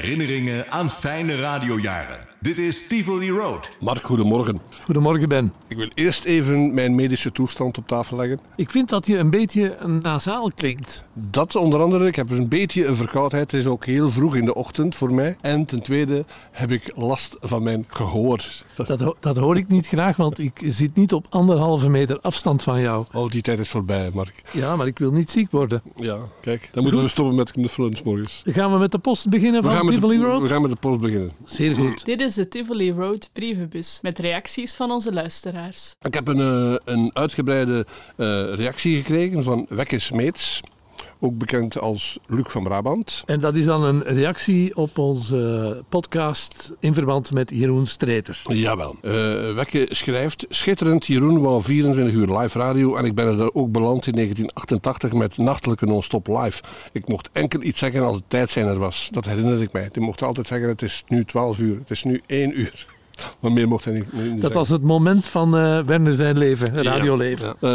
Herinneringen aan fijne radiojaren. Dit is Tivoli Road. Mark, goedemorgen. Goedemorgen, Ben. Ik wil eerst even mijn medische toestand op tafel leggen. Ik vind dat je een beetje nasaal klinkt. Dat onder andere, ik heb een beetje een verkoudheid. Het is ook heel vroeg in de ochtend voor mij. En ten tweede heb ik last van mijn gehoor. Dat, Dat, ho- dat hoor ik niet graag, want ik zit niet op anderhalve meter afstand van jou. oh, die tijd is voorbij, Mark. Ja, maar ik wil niet ziek worden. Ja, kijk. Dan moeten we stoppen met knuffelen 's morgens. Gaan we met de post beginnen We van gaan, met Tivoli de, Road? we gaan met de post beginnen. Zeer goed. Dit is de Tivoli Road brievenbus met reacties van onze luisteraars. Ik heb een, eh, een uitgebreide eh, reactie gekregen van Wekke Smeets. Ook bekend als Luc van Brabant. En dat is dan een reactie op onze podcast in verband met Jeroen Streeter. Jawel. Eh Wekke schrijft: Schitterend, Jeroen wou 24 uur live radio. En ik ben er ook beland in 1988 met nachtelijke non-stop live. Ik mocht enkel iets zeggen als het tijdzender was. Dat herinner ik mij. Die mocht altijd zeggen: Het is nu 12 uur, het is nu 1 uur. Maar meer mocht hij niet, niet Dat zeggen. was het moment van eh Werner zijn leven, radioleven. Ja.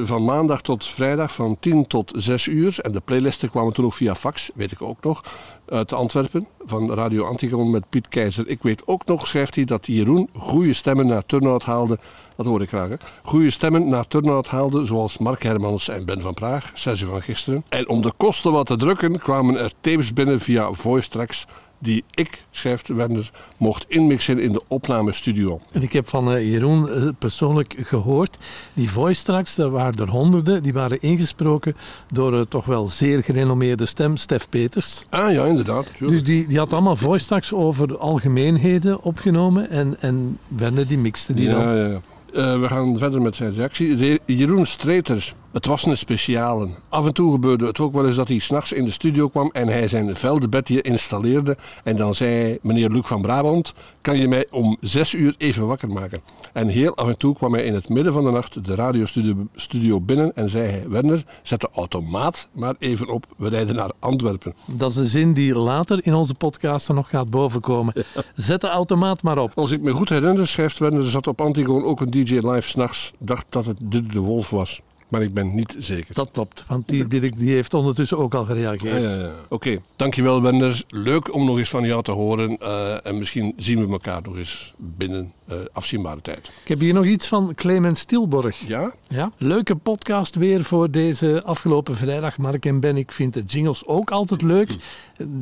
Eh, van maandag tot vrijdag van 10 tot 6 uur. En de playlisten kwamen toen ook via fax, weet ik ook nog. Uit Antwerpen, van Radio Antigon met Piet Keizer. Ik weet ook nog, schrijft hij, dat Jeroen goede stemmen naar Turnhout haalde. Dat hoor ik graag, hè. Goede stemmen naar Turnhout haalde, zoals Mark Hermans en Ben van Praag, Serge van gisteren. En om de kosten wat te drukken, kwamen er tapes binnen via Voice Tracks die ik, schrijft Werner, mocht inmixen in de opnamestudio. En ik heb van eh, Jeroen eh, persoonlijk gehoord, die voice tracks, daar waren er honderden, die waren ingesproken door een toch wel zeer gerenommeerde stem, Stef Peters. Ah ja, inderdaad. tuurlijk. Dus die, die had allemaal voice tracks over algemeenheden opgenomen en, en Werner die mixte die dan. Ja, ja, ja. Eh, we gaan verder met zijn reactie. Re- Jeroen Streeter. Het was een speciale. Af en toe gebeurde het ook wel eens dat hij s'nachts in de studio kwam en hij zijn veldbedje installeerde. En dan zei hij, meneer Luc van Brabant, kan je mij om zes uur even wakker maken? En heel af en toe kwam hij in het midden van de nacht de radiostudio studio binnen en zei hij, Werner, zet de automaat maar even op, we rijden naar Antwerpen. Dat is de zin die later in onze podcast er nog gaat bovenkomen. Zet de automaat maar op. Als ik me goed herinner, schrijft Werner, zat op Antigoon ook een DJ live s'nachts, dacht dat het de Wolf was. Maar ik ben niet zeker. Dat klopt, want die, Dirk die heeft ondertussen ook al gereageerd. Oké, dankjewel Wender. Leuk om nog eens van jou te horen. eh, en misschien zien we elkaar nog eens binnen eh, afzienbare tijd. Ik heb hier nog iets van Clemens Stilborg. Ja? Ja, leuke podcast weer voor deze afgelopen vrijdag, Mark en Ben. Ik vind de jingles ook altijd leuk.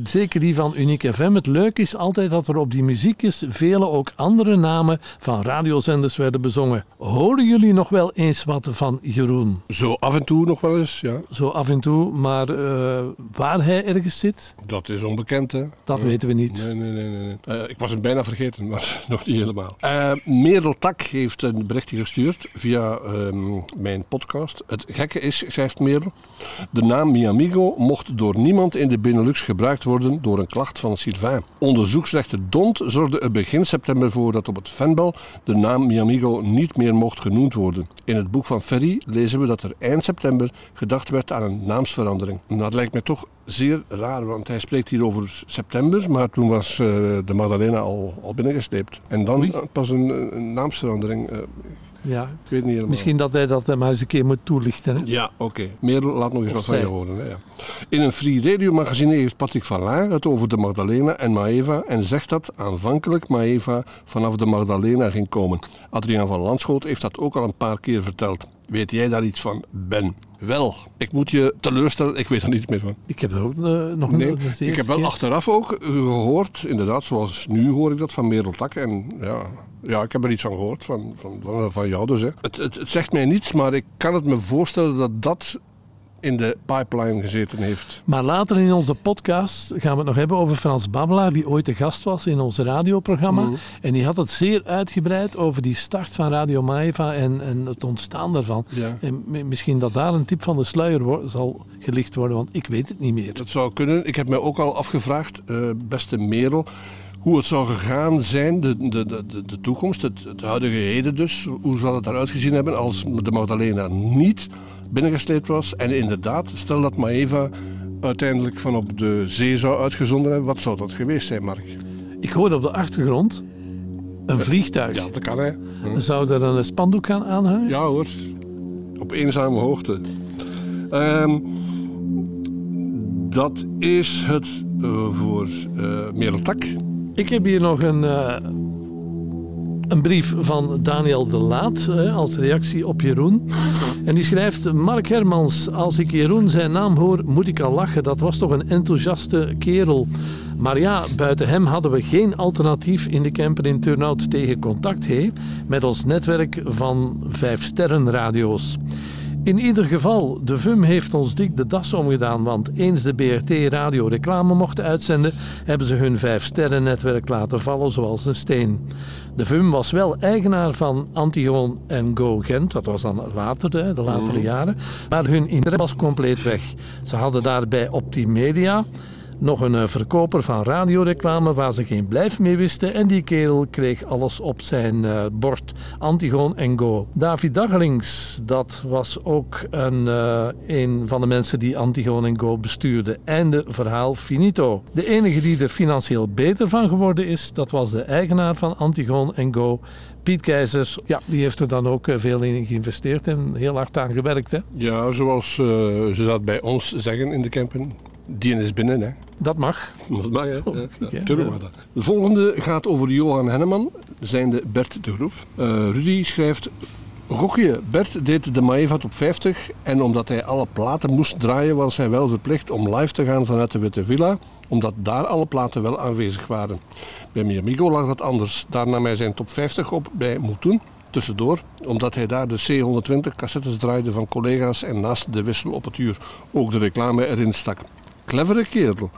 Zeker die van Unique FM. Het leuke is altijd dat er op die muziekjes vele ook andere namen van radiozenders werden bezongen. Horen jullie nog wel eens wat van Jeroen? Zo af en toe nog wel eens, ja. Zo af en toe, maar eh, waar hij ergens zit, Dat is onbekend, hè? dat Ja. weten we niet. Nee, nee, nee. nee. Eh, ik was het bijna vergeten, maar nog niet helemaal. Eh Merel Tak heeft een berichtje gestuurd via ehm, mijn podcast. Het gekke is, schrijft Merel, de naam Miamigo mocht door niemand in de Benelux gebruikt worden door een klacht van Sylvain. Onderzoeksrechter Dont zorgde er begin september voor dat op het fanbel de naam Miamigo niet meer mocht genoemd worden. In het boek van Ferry lezen we dat er eind september gedacht werd aan een naamsverandering. Dat lijkt me toch zeer raar, want hij spreekt hier over september, maar toen was eh, de Magdalena al, al binnengesleept. En dan pas een, een naamsverandering. eh, Ja, ik weet niet helemaal. misschien dat hij dat maar eens een keer moet toelichten. Hè? Ja, oké. Merel, laat nog eens Of wat van je horen. Hè, ja. In een Free Radio magazine heeft Patrick van Laar het over de Magdalena en Maeva en zegt dat aanvankelijk Maeva vanaf de Magdalena ging komen. Adriaan van Landschoot heeft dat ook al een paar keer verteld. Weet jij daar iets van, Ben? Wel, ik moet je teleurstellen, ik weet er niets meer van. Ik heb er ook eh, nog Nee, de ik heb wel keer. achteraf ook eh, gehoord, inderdaad, zoals nu hoor ik dat van Merel Tak. En ja, ja, ik heb er iets van gehoord, van, van, van, van jou dus. Hè. Het, het, het zegt mij niets, maar ik kan het me voorstellen dat dat in de pipeline gezeten heeft. Maar later in onze podcast gaan we het nog hebben over Frans Babbelaar, die ooit de gast was in ons radioprogramma. Mhm. En die had het zeer uitgebreid over die start van Radio Maeva en, en het ontstaan daarvan. Ja. En mi- misschien dat daar een tip van de sluier zal gelicht worden, want ik weet het niet meer. Dat zou kunnen. Ik heb mij ook al afgevraagd, eh, beste Merel, hoe het zou gegaan zijn, de, de, de, de- toekomst, het, het huidige heden dus. Hoe zou het eruit gezien hebben als de Magdalena niet binnengesleept was? En inderdaad, stel dat Maeva uiteindelijk van op de zee zou uitgezonden hebben, wat zou dat geweest zijn, Mark? Ik hoorde op de achtergrond een vliegtuig. Ja, dat kan hè. Hm. Zou er een spandoek gaan aanhangen? Ja hoor, op eenzame hoogte. Ehm, dat is het uh, voor uh, Merel Tak. Ik heb hier nog een, uh, een brief van Daniel de Laat als reactie op Jeroen. En die schrijft: Mark Hermans, als ik Jeroen zijn naam hoor, moet ik al lachen. Dat was toch een enthousiaste kerel. Maar ja, buiten hem hadden we geen alternatief in de camper in Turnout tegen Contact He met ons netwerk van vijf sterrenradio's. In ieder geval, de VUM heeft ons dik de das omgedaan, want eens de BRT radio reclame mochten uitzenden, hebben ze hun vijf sterrennetwerk laten vallen zoals een steen. De VUM was wel eigenaar van Antigoon en Go Gent, dat was dan later, de latere mhm. jaren, maar hun interesse was compleet weg. Ze hadden daarbij Optimedia, nog een eh, verkoper van radioreclame waar ze geen blijf mee wisten. En die kerel kreeg alles op zijn uh, bord. Antigoon en Go. David Dagelings, dat was ook een, uh, een van de mensen die Antigoon en Go bestuurde. Einde verhaal finito. De enige die er financieel beter van geworden is, dat was de eigenaar van Antigoon en Go. Piet Keizers, ja, die heeft er dan ook veel in geïnvesteerd en heel hard aan gewerkt. Hè? Ja, zoals ze dat bij ons zeggen in de campen. Die is binnen, hè? Dat mag. Dat mag, hè? Oh, ja, dat. De volgende gaat over Johan Henneman, zijnde Bert de Groef. Uh, Rudy schrijft... Gokje, Bert deed de Maeva op 50 en omdat hij alle platen moest draaien was hij wel verplicht om live te gaan vanuit de Witte Villa, omdat daar alle platen wel aanwezig waren. Bij Miamigo lag dat anders. Daar nam hij zijn top 50 op bij Moetoen, tussendoor, omdat hij daar de C120 cassettes draaide van collega's en naast de wissel op het uur ook de reclame erin stak. Clevere kerel.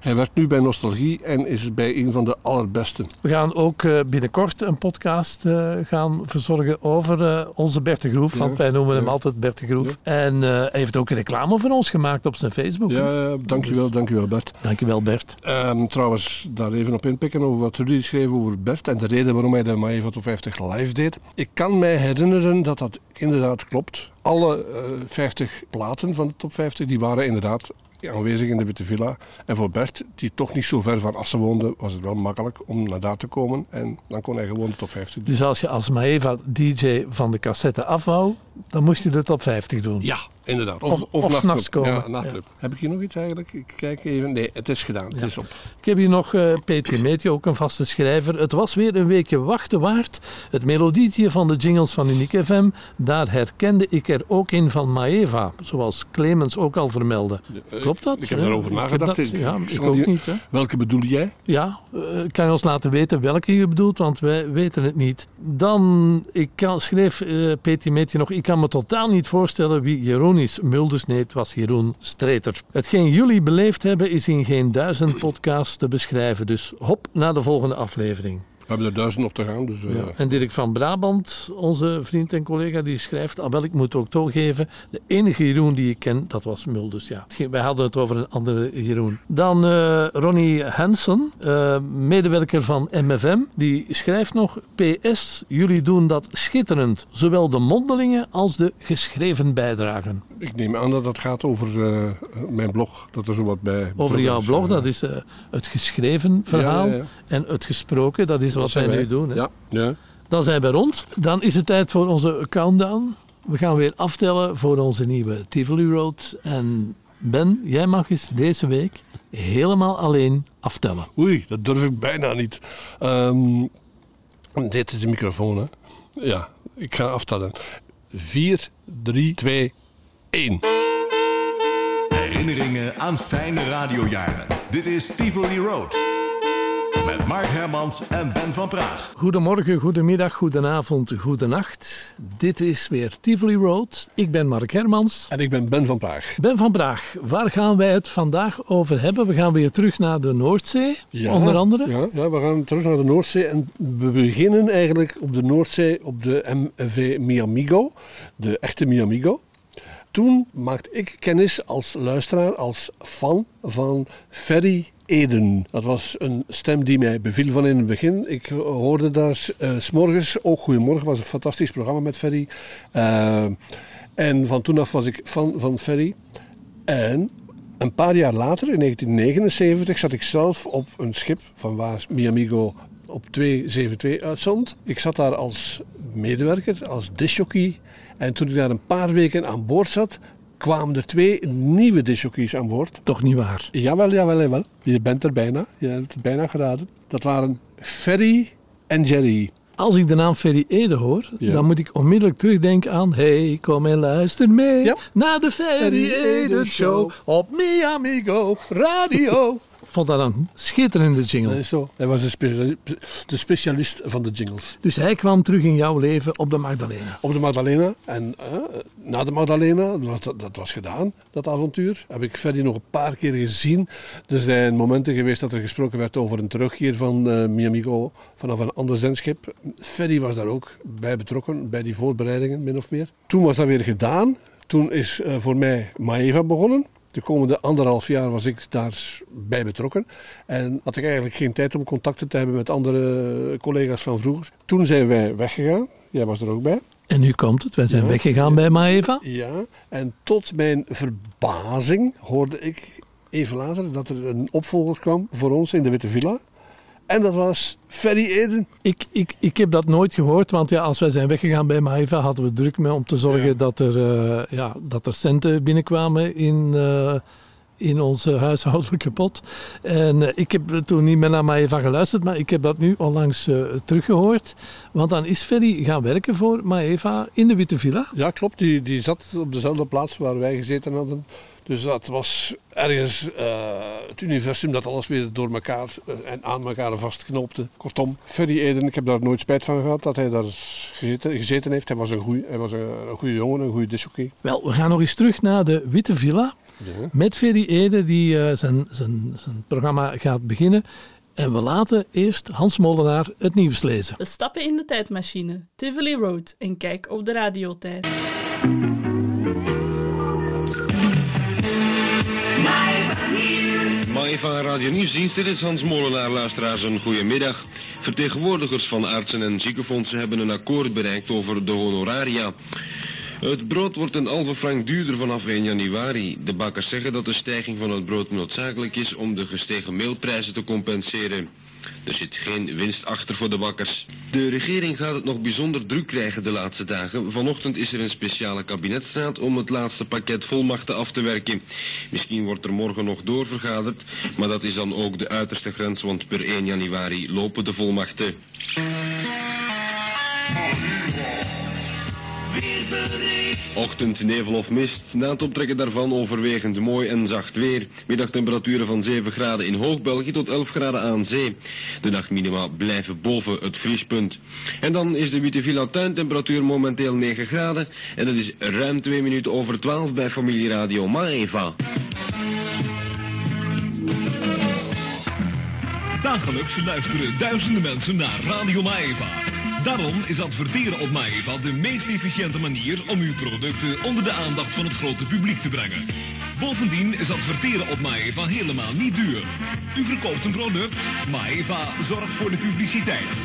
Hij werkt nu bij Nostalgie en is bij een van de allerbesten. We gaan ook uh, binnenkort een podcast uh, gaan verzorgen over uh, onze Bert de Groef, want wij noemen hem altijd Bert de Groef. En hij heeft ook een reclame voor ons gemaakt op zijn Facebook. Ja, dankjewel, dankjewel Bert. Dankjewel Bert. Um, trouwens, daar even op inpikken over wat Rudy schreef over Bert en de reden waarom hij de Maeva Top 50 live deed. Ik kan mij herinneren dat dat inderdaad klopt. Alle 50 platen van de top 50 die waren inderdaad aanwezig in de Witte Villa. En voor Bert, die toch niet zo ver van Assen woonde, was het wel makkelijk om naar daar te komen. En dan kon hij gewoon de top 50 doen. Dus als je als Maeva DJ van de cassette afwou, dan moest je de top 50 doen? Ja, inderdaad. Of, of, of, nachtclub. komen. Ja, nachtclub. Heb ik hier nog iets eigenlijk? Ik kijk even. Nee, het is gedaan. Het is op. Ik heb hier nog uh, Peter Meetje, ook een vaste schrijver. Het was weer een weekje wachten waard. Het melodietje van de jingles van Unique FM, daar herkende ik er ook in van Maeva. Zoals Clemens ook al vermeldde. Eh, Klopt dat? Ik heb erover nagedacht. ja, ik ook niet. Hè? Welke bedoel jij? Ja, uh, kan je ons laten weten welke je bedoelt, want wij weten het niet. Dan, ik kan, schreef uh, Peter Meetje nog, ik kan me totaal niet voorstellen wie Jeroen is. Mulders, nee, het was Jeroen Streeter. Hetgeen jullie beleefd hebben is in geen duizend podcasts te beschrijven. Dus hop naar de volgende aflevering. We hebben er duizend nog te gaan. Dus, uh... ja. En Dirk van Brabant, onze vriend en collega, die schrijft... Ah, wel, ik moet ook toegeven, de enige Jeroen die ik ken, dat was Mulders. Ja. Wij hadden het over een andere Jeroen. Dan uh, Ronnie Hansen, uh, medewerker van MFM. Die schrijft nog... PS, jullie doen dat schitterend. Zowel de mondelingen als de geschreven bijdragen. Ik neem aan dat dat gaat over mijn blog. Dat er zo wat bij... Over jouw blog, dat is het geschreven verhaal. Ja, ja, en het gesproken, dat is wat wij nu doen. Hè? Ja. ja. Dan zijn we rond. Dan is het tijd voor onze countdown. We gaan weer aftellen voor onze nieuwe Tivoli Road. En Ben, jij mag eens deze week helemaal alleen aftellen. Oei, dat durf ik bijna niet. Um, dit is de microfoon, hè? Ja, ik ga aftellen. 4, 3, 2, 1. Herinneringen aan fijne radiojaren. Dit is Tivoli Road met Mark Hermans en Ben van Praag. Goedemorgen, goedemiddag, goedenavond, goedenacht. Dit is weer Tivoli Road. Ik ben Mark Hermans. En ik ben Ben van Praag. Ben van Praag, waar gaan wij het vandaag over hebben? We gaan weer terug naar de Noordzee, onder andere. Ja, ja, we gaan terug naar de Noordzee en we beginnen eigenlijk op de Noordzee op de MV Miamigo, de echte Miamigo. Toen maakte ik kennis als luisteraar, als fan van Ferry Eden. Dat was een stem die mij beviel van in het begin. Ik hoorde daar s morgens, ook Goedemorgen, was een fantastisch programma met Ferry. Uh, en van toen af was ik fan van Ferry. En een paar jaar later, in 1979, zat ik zelf op een schip van waar Miamigo op 272 uitzond. Ik zat daar als medewerker, als disjockey. En toen ik daar een paar weken aan boord zat, kwamen er twee nieuwe discjockeys aan boord. Toch niet waar? Jawel, jawel, jawel. Je bent er bijna. Je hebt het bijna geraden. Dat waren Ferry en Jerry. Als ik de naam Ferry Ede hoor, Ja. dan moet ik onmiddellijk terugdenken aan... Hey, kom en luister mee Ja. naar de Ferry Ferry Ede Ede Show op Mi Amigo Radio. Vond dat een schitterende jingle. Dat is zo. Hij was de, specia- de specialist van de jingles. Dus hij kwam terug in jouw leven op de Magdalena. Op de Magdalena. En eh, na de Magdalena, dat, was- dat was gedaan, dat avontuur, heb ik Ferry nog een paar keer gezien. Er zijn momenten geweest dat er gesproken werd over een terugkeer van eh Miamigo vanaf een ander zendschip. Ferry was daar ook bij betrokken, bij die voorbereidingen, min of meer. Toen was dat weer gedaan. Toen is eh, voor mij Maeva begonnen. De komende anderhalf jaar was ik daarbij betrokken. En had ik eigenlijk geen tijd om contacten te hebben met andere collega's van vroeger. Toen zijn wij weggegaan. Jij was er ook bij. En nu komt het, wij zijn Ja. weggegaan bij Maeva. Ja, en tot mijn verbazing hoorde ik even later dat er een opvolger kwam voor ons in de Witte Villa. En dat was Ferry Eden. Ik, ik, ik heb dat nooit gehoord, want ja, als wij zijn weggegaan bij Maeva hadden we druk mee om te zorgen Ja. dat, er, eh, ja, dat er centen binnenkwamen in, eh, in onze huishoudelijke pot. En eh, ik heb toen niet meer naar Maeva geluisterd, maar ik heb dat nu onlangs eh, teruggehoord. Want dan is Ferry gaan werken voor Maeva in de Witte Villa. Ja, klopt. Die, die zat op dezelfde plaats waar wij gezeten hadden. Dus dat was ergens eh, het universum dat alles weer door elkaar eh, en aan elkaar vastknoopte. Kortom, Ferry Eden, ik heb daar nooit spijt van gehad dat hij daar gezeten, gezeten heeft. Hij was een goeie, hij was een, een goede jongen, een goede disjockey. Wel, we gaan nog eens terug naar de Witte Villa. Ja. Met Ferry Ede, die eh, zijn, zijn, zijn programma gaat beginnen. En we laten eerst Hans Molenaar het nieuws lezen. We stappen in de tijdmachine, Tivoli Road, en kijk op de radiotijd. Maeva Radio Nieuwsdienst, dit is Hans Molenaar, luisteraars, een goedemiddag. Vertegenwoordigers van artsen en ziekenfondsen hebben een akkoord bereikt over de honoraria. Het brood wordt een halve frank duurder vanaf 1 januari. De bakkers zeggen dat de stijging van het brood noodzakelijk is om de gestegen meelprijzen te compenseren. Er zit geen winst achter voor de bakkers. De regering gaat het nog bijzonder druk krijgen de laatste dagen. Vanochtend is er een speciale kabinetsraad om het laatste pakket volmachten af te werken. Misschien wordt er morgen nog doorvergaderd, maar dat is dan ook de uiterste grens, want per 1 januari lopen de volmachten. Ochtend, nevel of mist. Na het optrekken daarvan overwegend mooi en zacht weer. Middagtemperaturen van 7 graden in Hoog-België tot 11 graden aan zee. De nachtminima blijven boven het vriespunt. En dan is de Witte Villa tuintemperatuur momenteel 9 graden. En dat is ruim 2 minuten over 12 bij familieradio Maeva. Dagelijks luisteren duizenden mensen naar Radio Maeva. Daarom is adverteren op Maeva de meest efficiënte manier om uw producten onder de aandacht van het grote publiek te brengen. Bovendien is adverteren op Maeva helemaal niet duur. U verkoopt een product, Maeva zorgt voor de publiciteit.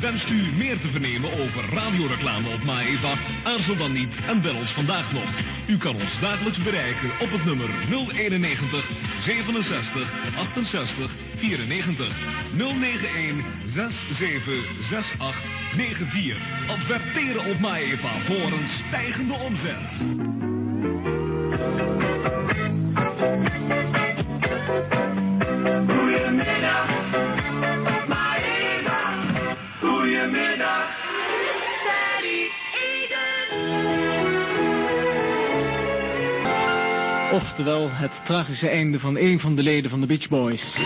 Wenst u meer te vernemen over radioreclame op Maeva? Aarzel dan niet en bel ons vandaag nog. U kan ons dagelijks bereiken op het nummer 091 67 68 94 091 67 68 94. Adverteren op Maeva voor een stijgende omzet. Goedemiddag, Maeva. Goedemiddag. Oftewel het tragische einde van een van de leden van de Beach Boys.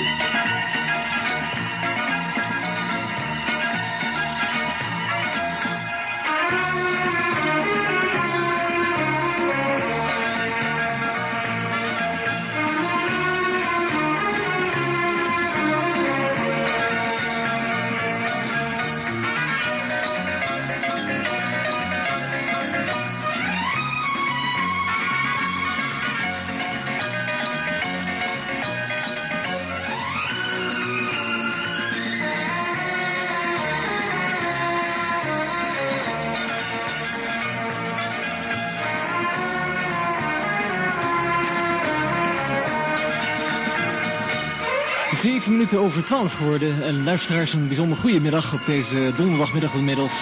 Zeven minuten over twaalf geworden. En luisteraars, een bijzonder goede middag op deze donderdagmiddag inmiddels.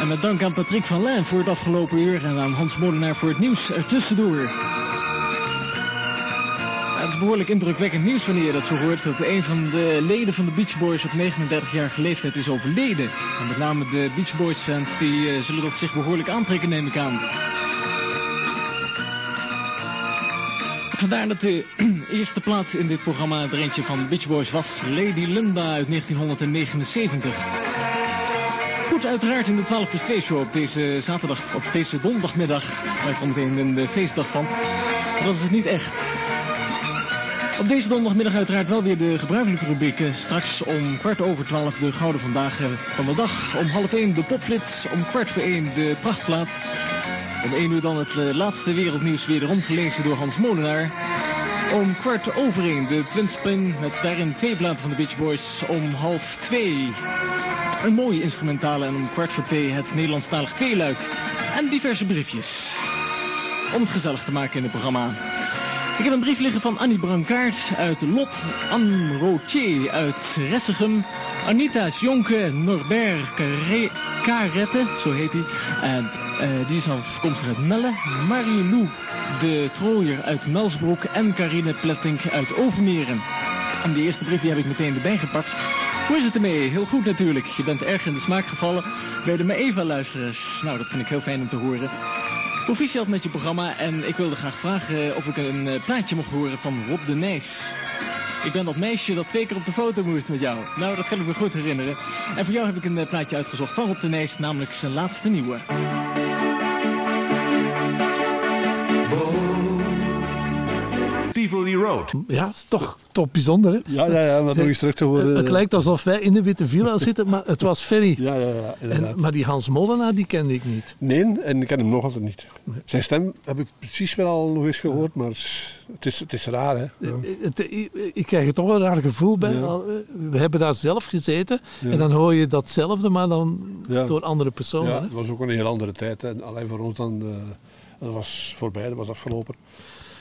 En met dank aan Patrick van Lijn voor het afgelopen uur en aan Hans Molenaar voor het nieuws ertussendoor. Het is behoorlijk indrukwekkend nieuws wanneer je dat zo hoort. Dat een van de leden van de Beach Boys op 39-jarige leeftijd is overleden. En met name de Beach Boys fans die eh, zullen dat zich behoorlijk aantrekken neem ik aan. Vandaar dat de eerste plaats in dit programma er eentje van Beach Boys was. Lady Linda uit 1979. Goed, uiteraard in de 12 plus 2 show op deze zaterdag, op deze donderdagmiddag. Waar ik meteen een feestdag van. Dat is het niet echt. Op deze donderdagmiddag uiteraard wel weer de gebruikelijke rubriek. Eh, Straks om kwart over twaalf de gouden vandaag eh, van de dag. Om half één de popflits. Om kwart voor één de prachtplaat. Om één uur dan het eh, laatste wereldnieuws wederom gelezen door Hans Molenaar. Om kwart over één de Twinspin met daarin twee platen van de Beach Boys. Om half twee een mooie instrumentale en om kwart voor twee het Nederlandstalig tweeluik. En diverse briefjes. Om het gezellig te maken in het programma. Ik heb een brief liggen van Annie Brankaert uit Lot, Anne Rotier uit Ressegem, Anita Jonke, Norbert Carre- Carette, zo heet hij. En eh, die is afkomstig uit Melle. Marie-Lou de Trooier uit Melsbroek en Carine Plettink uit Overmeren. En die eerste brief heb ik meteen erbij gepakt. Hoe is het ermee? Heel goed natuurlijk. Je bent erg in de smaak gevallen bij de Maeva-luisteraars. Nou, dat vind ik heel fijn om te horen. Proficiat met je programma en ik wilde graag vragen of ik een eh, plaatje mocht horen van Rob de Nijs. Ik ben dat meisje dat twee op de foto moest met jou. Nou, dat kan ik me goed herinneren. En voor jou heb ik een eh, plaatje uitgezocht van Rob de Nijs, namelijk zijn laatste nieuwe. Tivoli Road. Ja, is toch, toch bijzonder, hè? Ja, ja, ja, dat nog eens terug te horen. Het lijkt alsof wij in de Witte Villa zitten, maar het was Ferry. Ja, ja, ja, inderdaad. En, maar die Hans Molenaar, die kende ik niet. Nee, en ik ken hem nog altijd niet. Zijn stem heb ik precies wel al nog eens gehoord, maar het is, het is raar, hè. Ja. Het- ik, ik krijg er toch een raar gevoel bij. Ja. Al- We hebben daar zelf gezeten Ja. en dan hoor je datzelfde, maar dan Ja. door andere personen. Ja, hè. het was ook een heel andere tijd. hè. En alleen voor ons dan, eh, dat was voorbij, dat was afgelopen.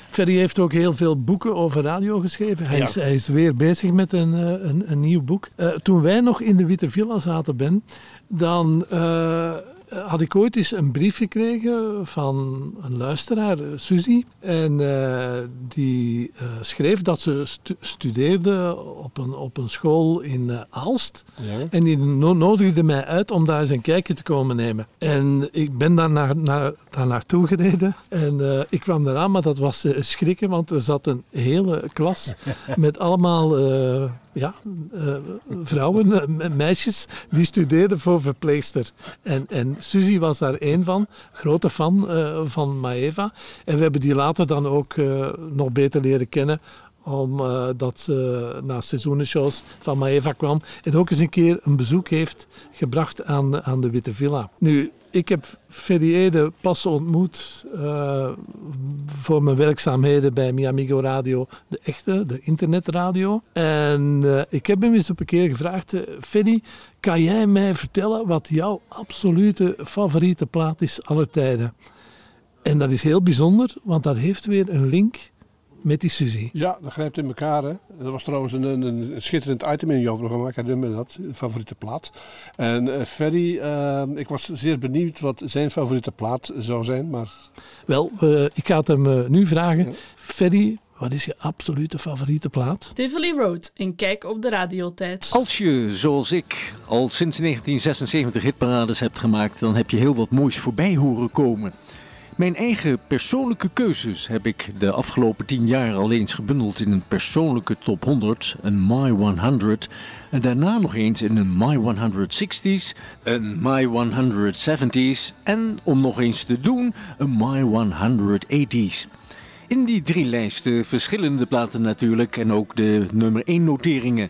Ferry heeft ook heel veel boeken over radio geschreven. Hij, Ja. is, hij is weer bezig met een, eh, een, een nieuw boek. Eh, toen wij nog in de Witte Villa zaten, Ben, dan eh, had ik ooit eens een brief gekregen van een luisteraar, eh, Suzy. En eh, die eh, schreef dat ze stu- studeerde op een, op een school in eh, Aalst. Ja. En die no- nodigde mij uit om daar eens een kijkje te komen nemen. En ik ben daar, naar, naar, daar naartoe gereden. En eh, ik kwam eraan, maar dat was eh, schrikken, want er zat een hele klas met allemaal eh, ja, eh, vrouwen, eh, me- meisjes, die studeerden voor verpleegster. En, en Suzy was daar één van, grote fan eh, van Maeva. En we hebben die later dan ook nog beter leren kennen omdat ze naar seizoenenshows van Maeva kwam en ook eens een keer een bezoek heeft gebracht aan, aan de Witte Villa. Nu, ik heb Ferry Ede pas ontmoet eh, voor mijn werkzaamheden bij Miamigo Radio, de echte, de internetradio. En eh, ik heb hem eens op een keer gevraagd, Ferry, kan jij mij vertellen wat jouw absolute favoriete plaat is aller tijden? En dat is heel bijzonder, want dat heeft weer een link met die Suzy. Ja, dat grijpt in elkaar. Hè. Dat was trouwens een, een, een schitterend item in jouw programma. Ik herinner me dat, favoriete plaat. En eh, Ferry, eh, ik was zeer benieuwd wat zijn favoriete plaat zou zijn. Maar Wel, eh, ik ga het hem nu vragen. Ja. Ferry, wat is je absolute favoriete plaat? Tivoli Road, een kijk op de radiotijd. Als je, zoals ik, al sinds 1976 hitparades hebt gemaakt, dan heb je heel wat moois voorbij horen komen. Mijn eigen persoonlijke keuzes heb ik de afgelopen 10 jaar al eens gebundeld in een persoonlijke top 100, een My 100, en daarna nog eens in een My 160s, een My 170s en, om nog eens te doen, een My 180s. In die drie lijsten verschillende platen natuurlijk en ook de nummer 1 noteringen.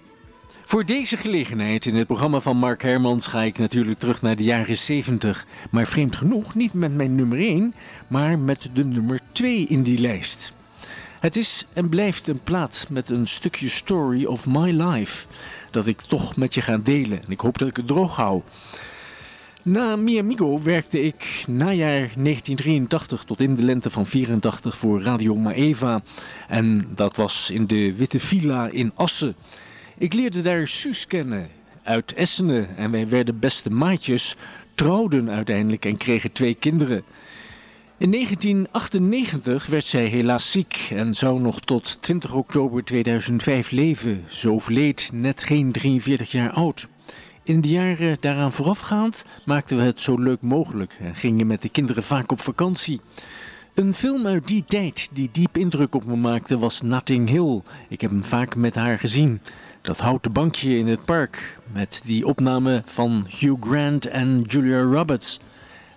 Voor deze gelegenheid in het programma van Mark Hermans ga ik natuurlijk terug naar de jaren 70. Maar vreemd genoeg niet met mijn nummer 1, maar met de nummer 2 in die lijst. Het is en blijft een plaat met een stukje story of my life. Dat ik toch met je ga delen. En ik hoop dat ik het droog hou. Na Miamigo werkte ik najaar 1983 tot in de lente van 84 voor Radio Maeva. En dat was in de Witte Villa in Assen. Ik leerde daar Suus kennen uit Essenen en wij werden beste maatjes trouwden uiteindelijk en kregen twee kinderen. In 1998 werd zij helaas ziek en zou nog tot 20 oktober 2005 leven. Ze overleed net geen 43 jaar oud. In de jaren daaraan voorafgaand maakten we het zo leuk mogelijk en gingen met de kinderen vaak op vakantie. Een film uit die tijd die diep indruk op me maakte was Notting Hill. Ik heb hem vaak met haar gezien. Dat houten bankje in het park met die opname van Hugh Grant en Julia Roberts.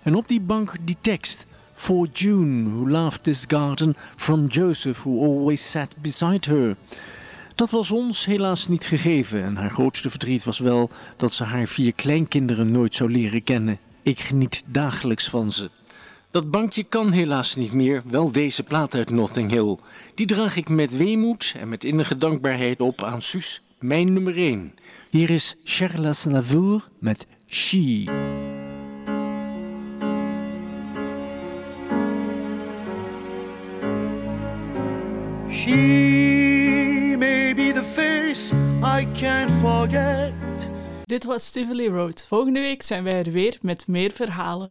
En op die bank die tekst. For June, who loved this garden, from Joseph, who always sat beside her. Dat was ons helaas niet gegeven en haar grootste verdriet was wel dat ze haar vier kleinkinderen nooit zou leren kennen. Ik geniet dagelijks van ze. Dat bankje kan helaas niet meer, wel deze plaat uit Notting Hill. Die draag ik met weemoed en met innige dankbaarheid op aan Suus, mijn nummer 1. Hier is Charles Navour met She. She may be the face I can't forget. Dit was Tivoli Road. Volgende week zijn wij er weer met meer verhalen.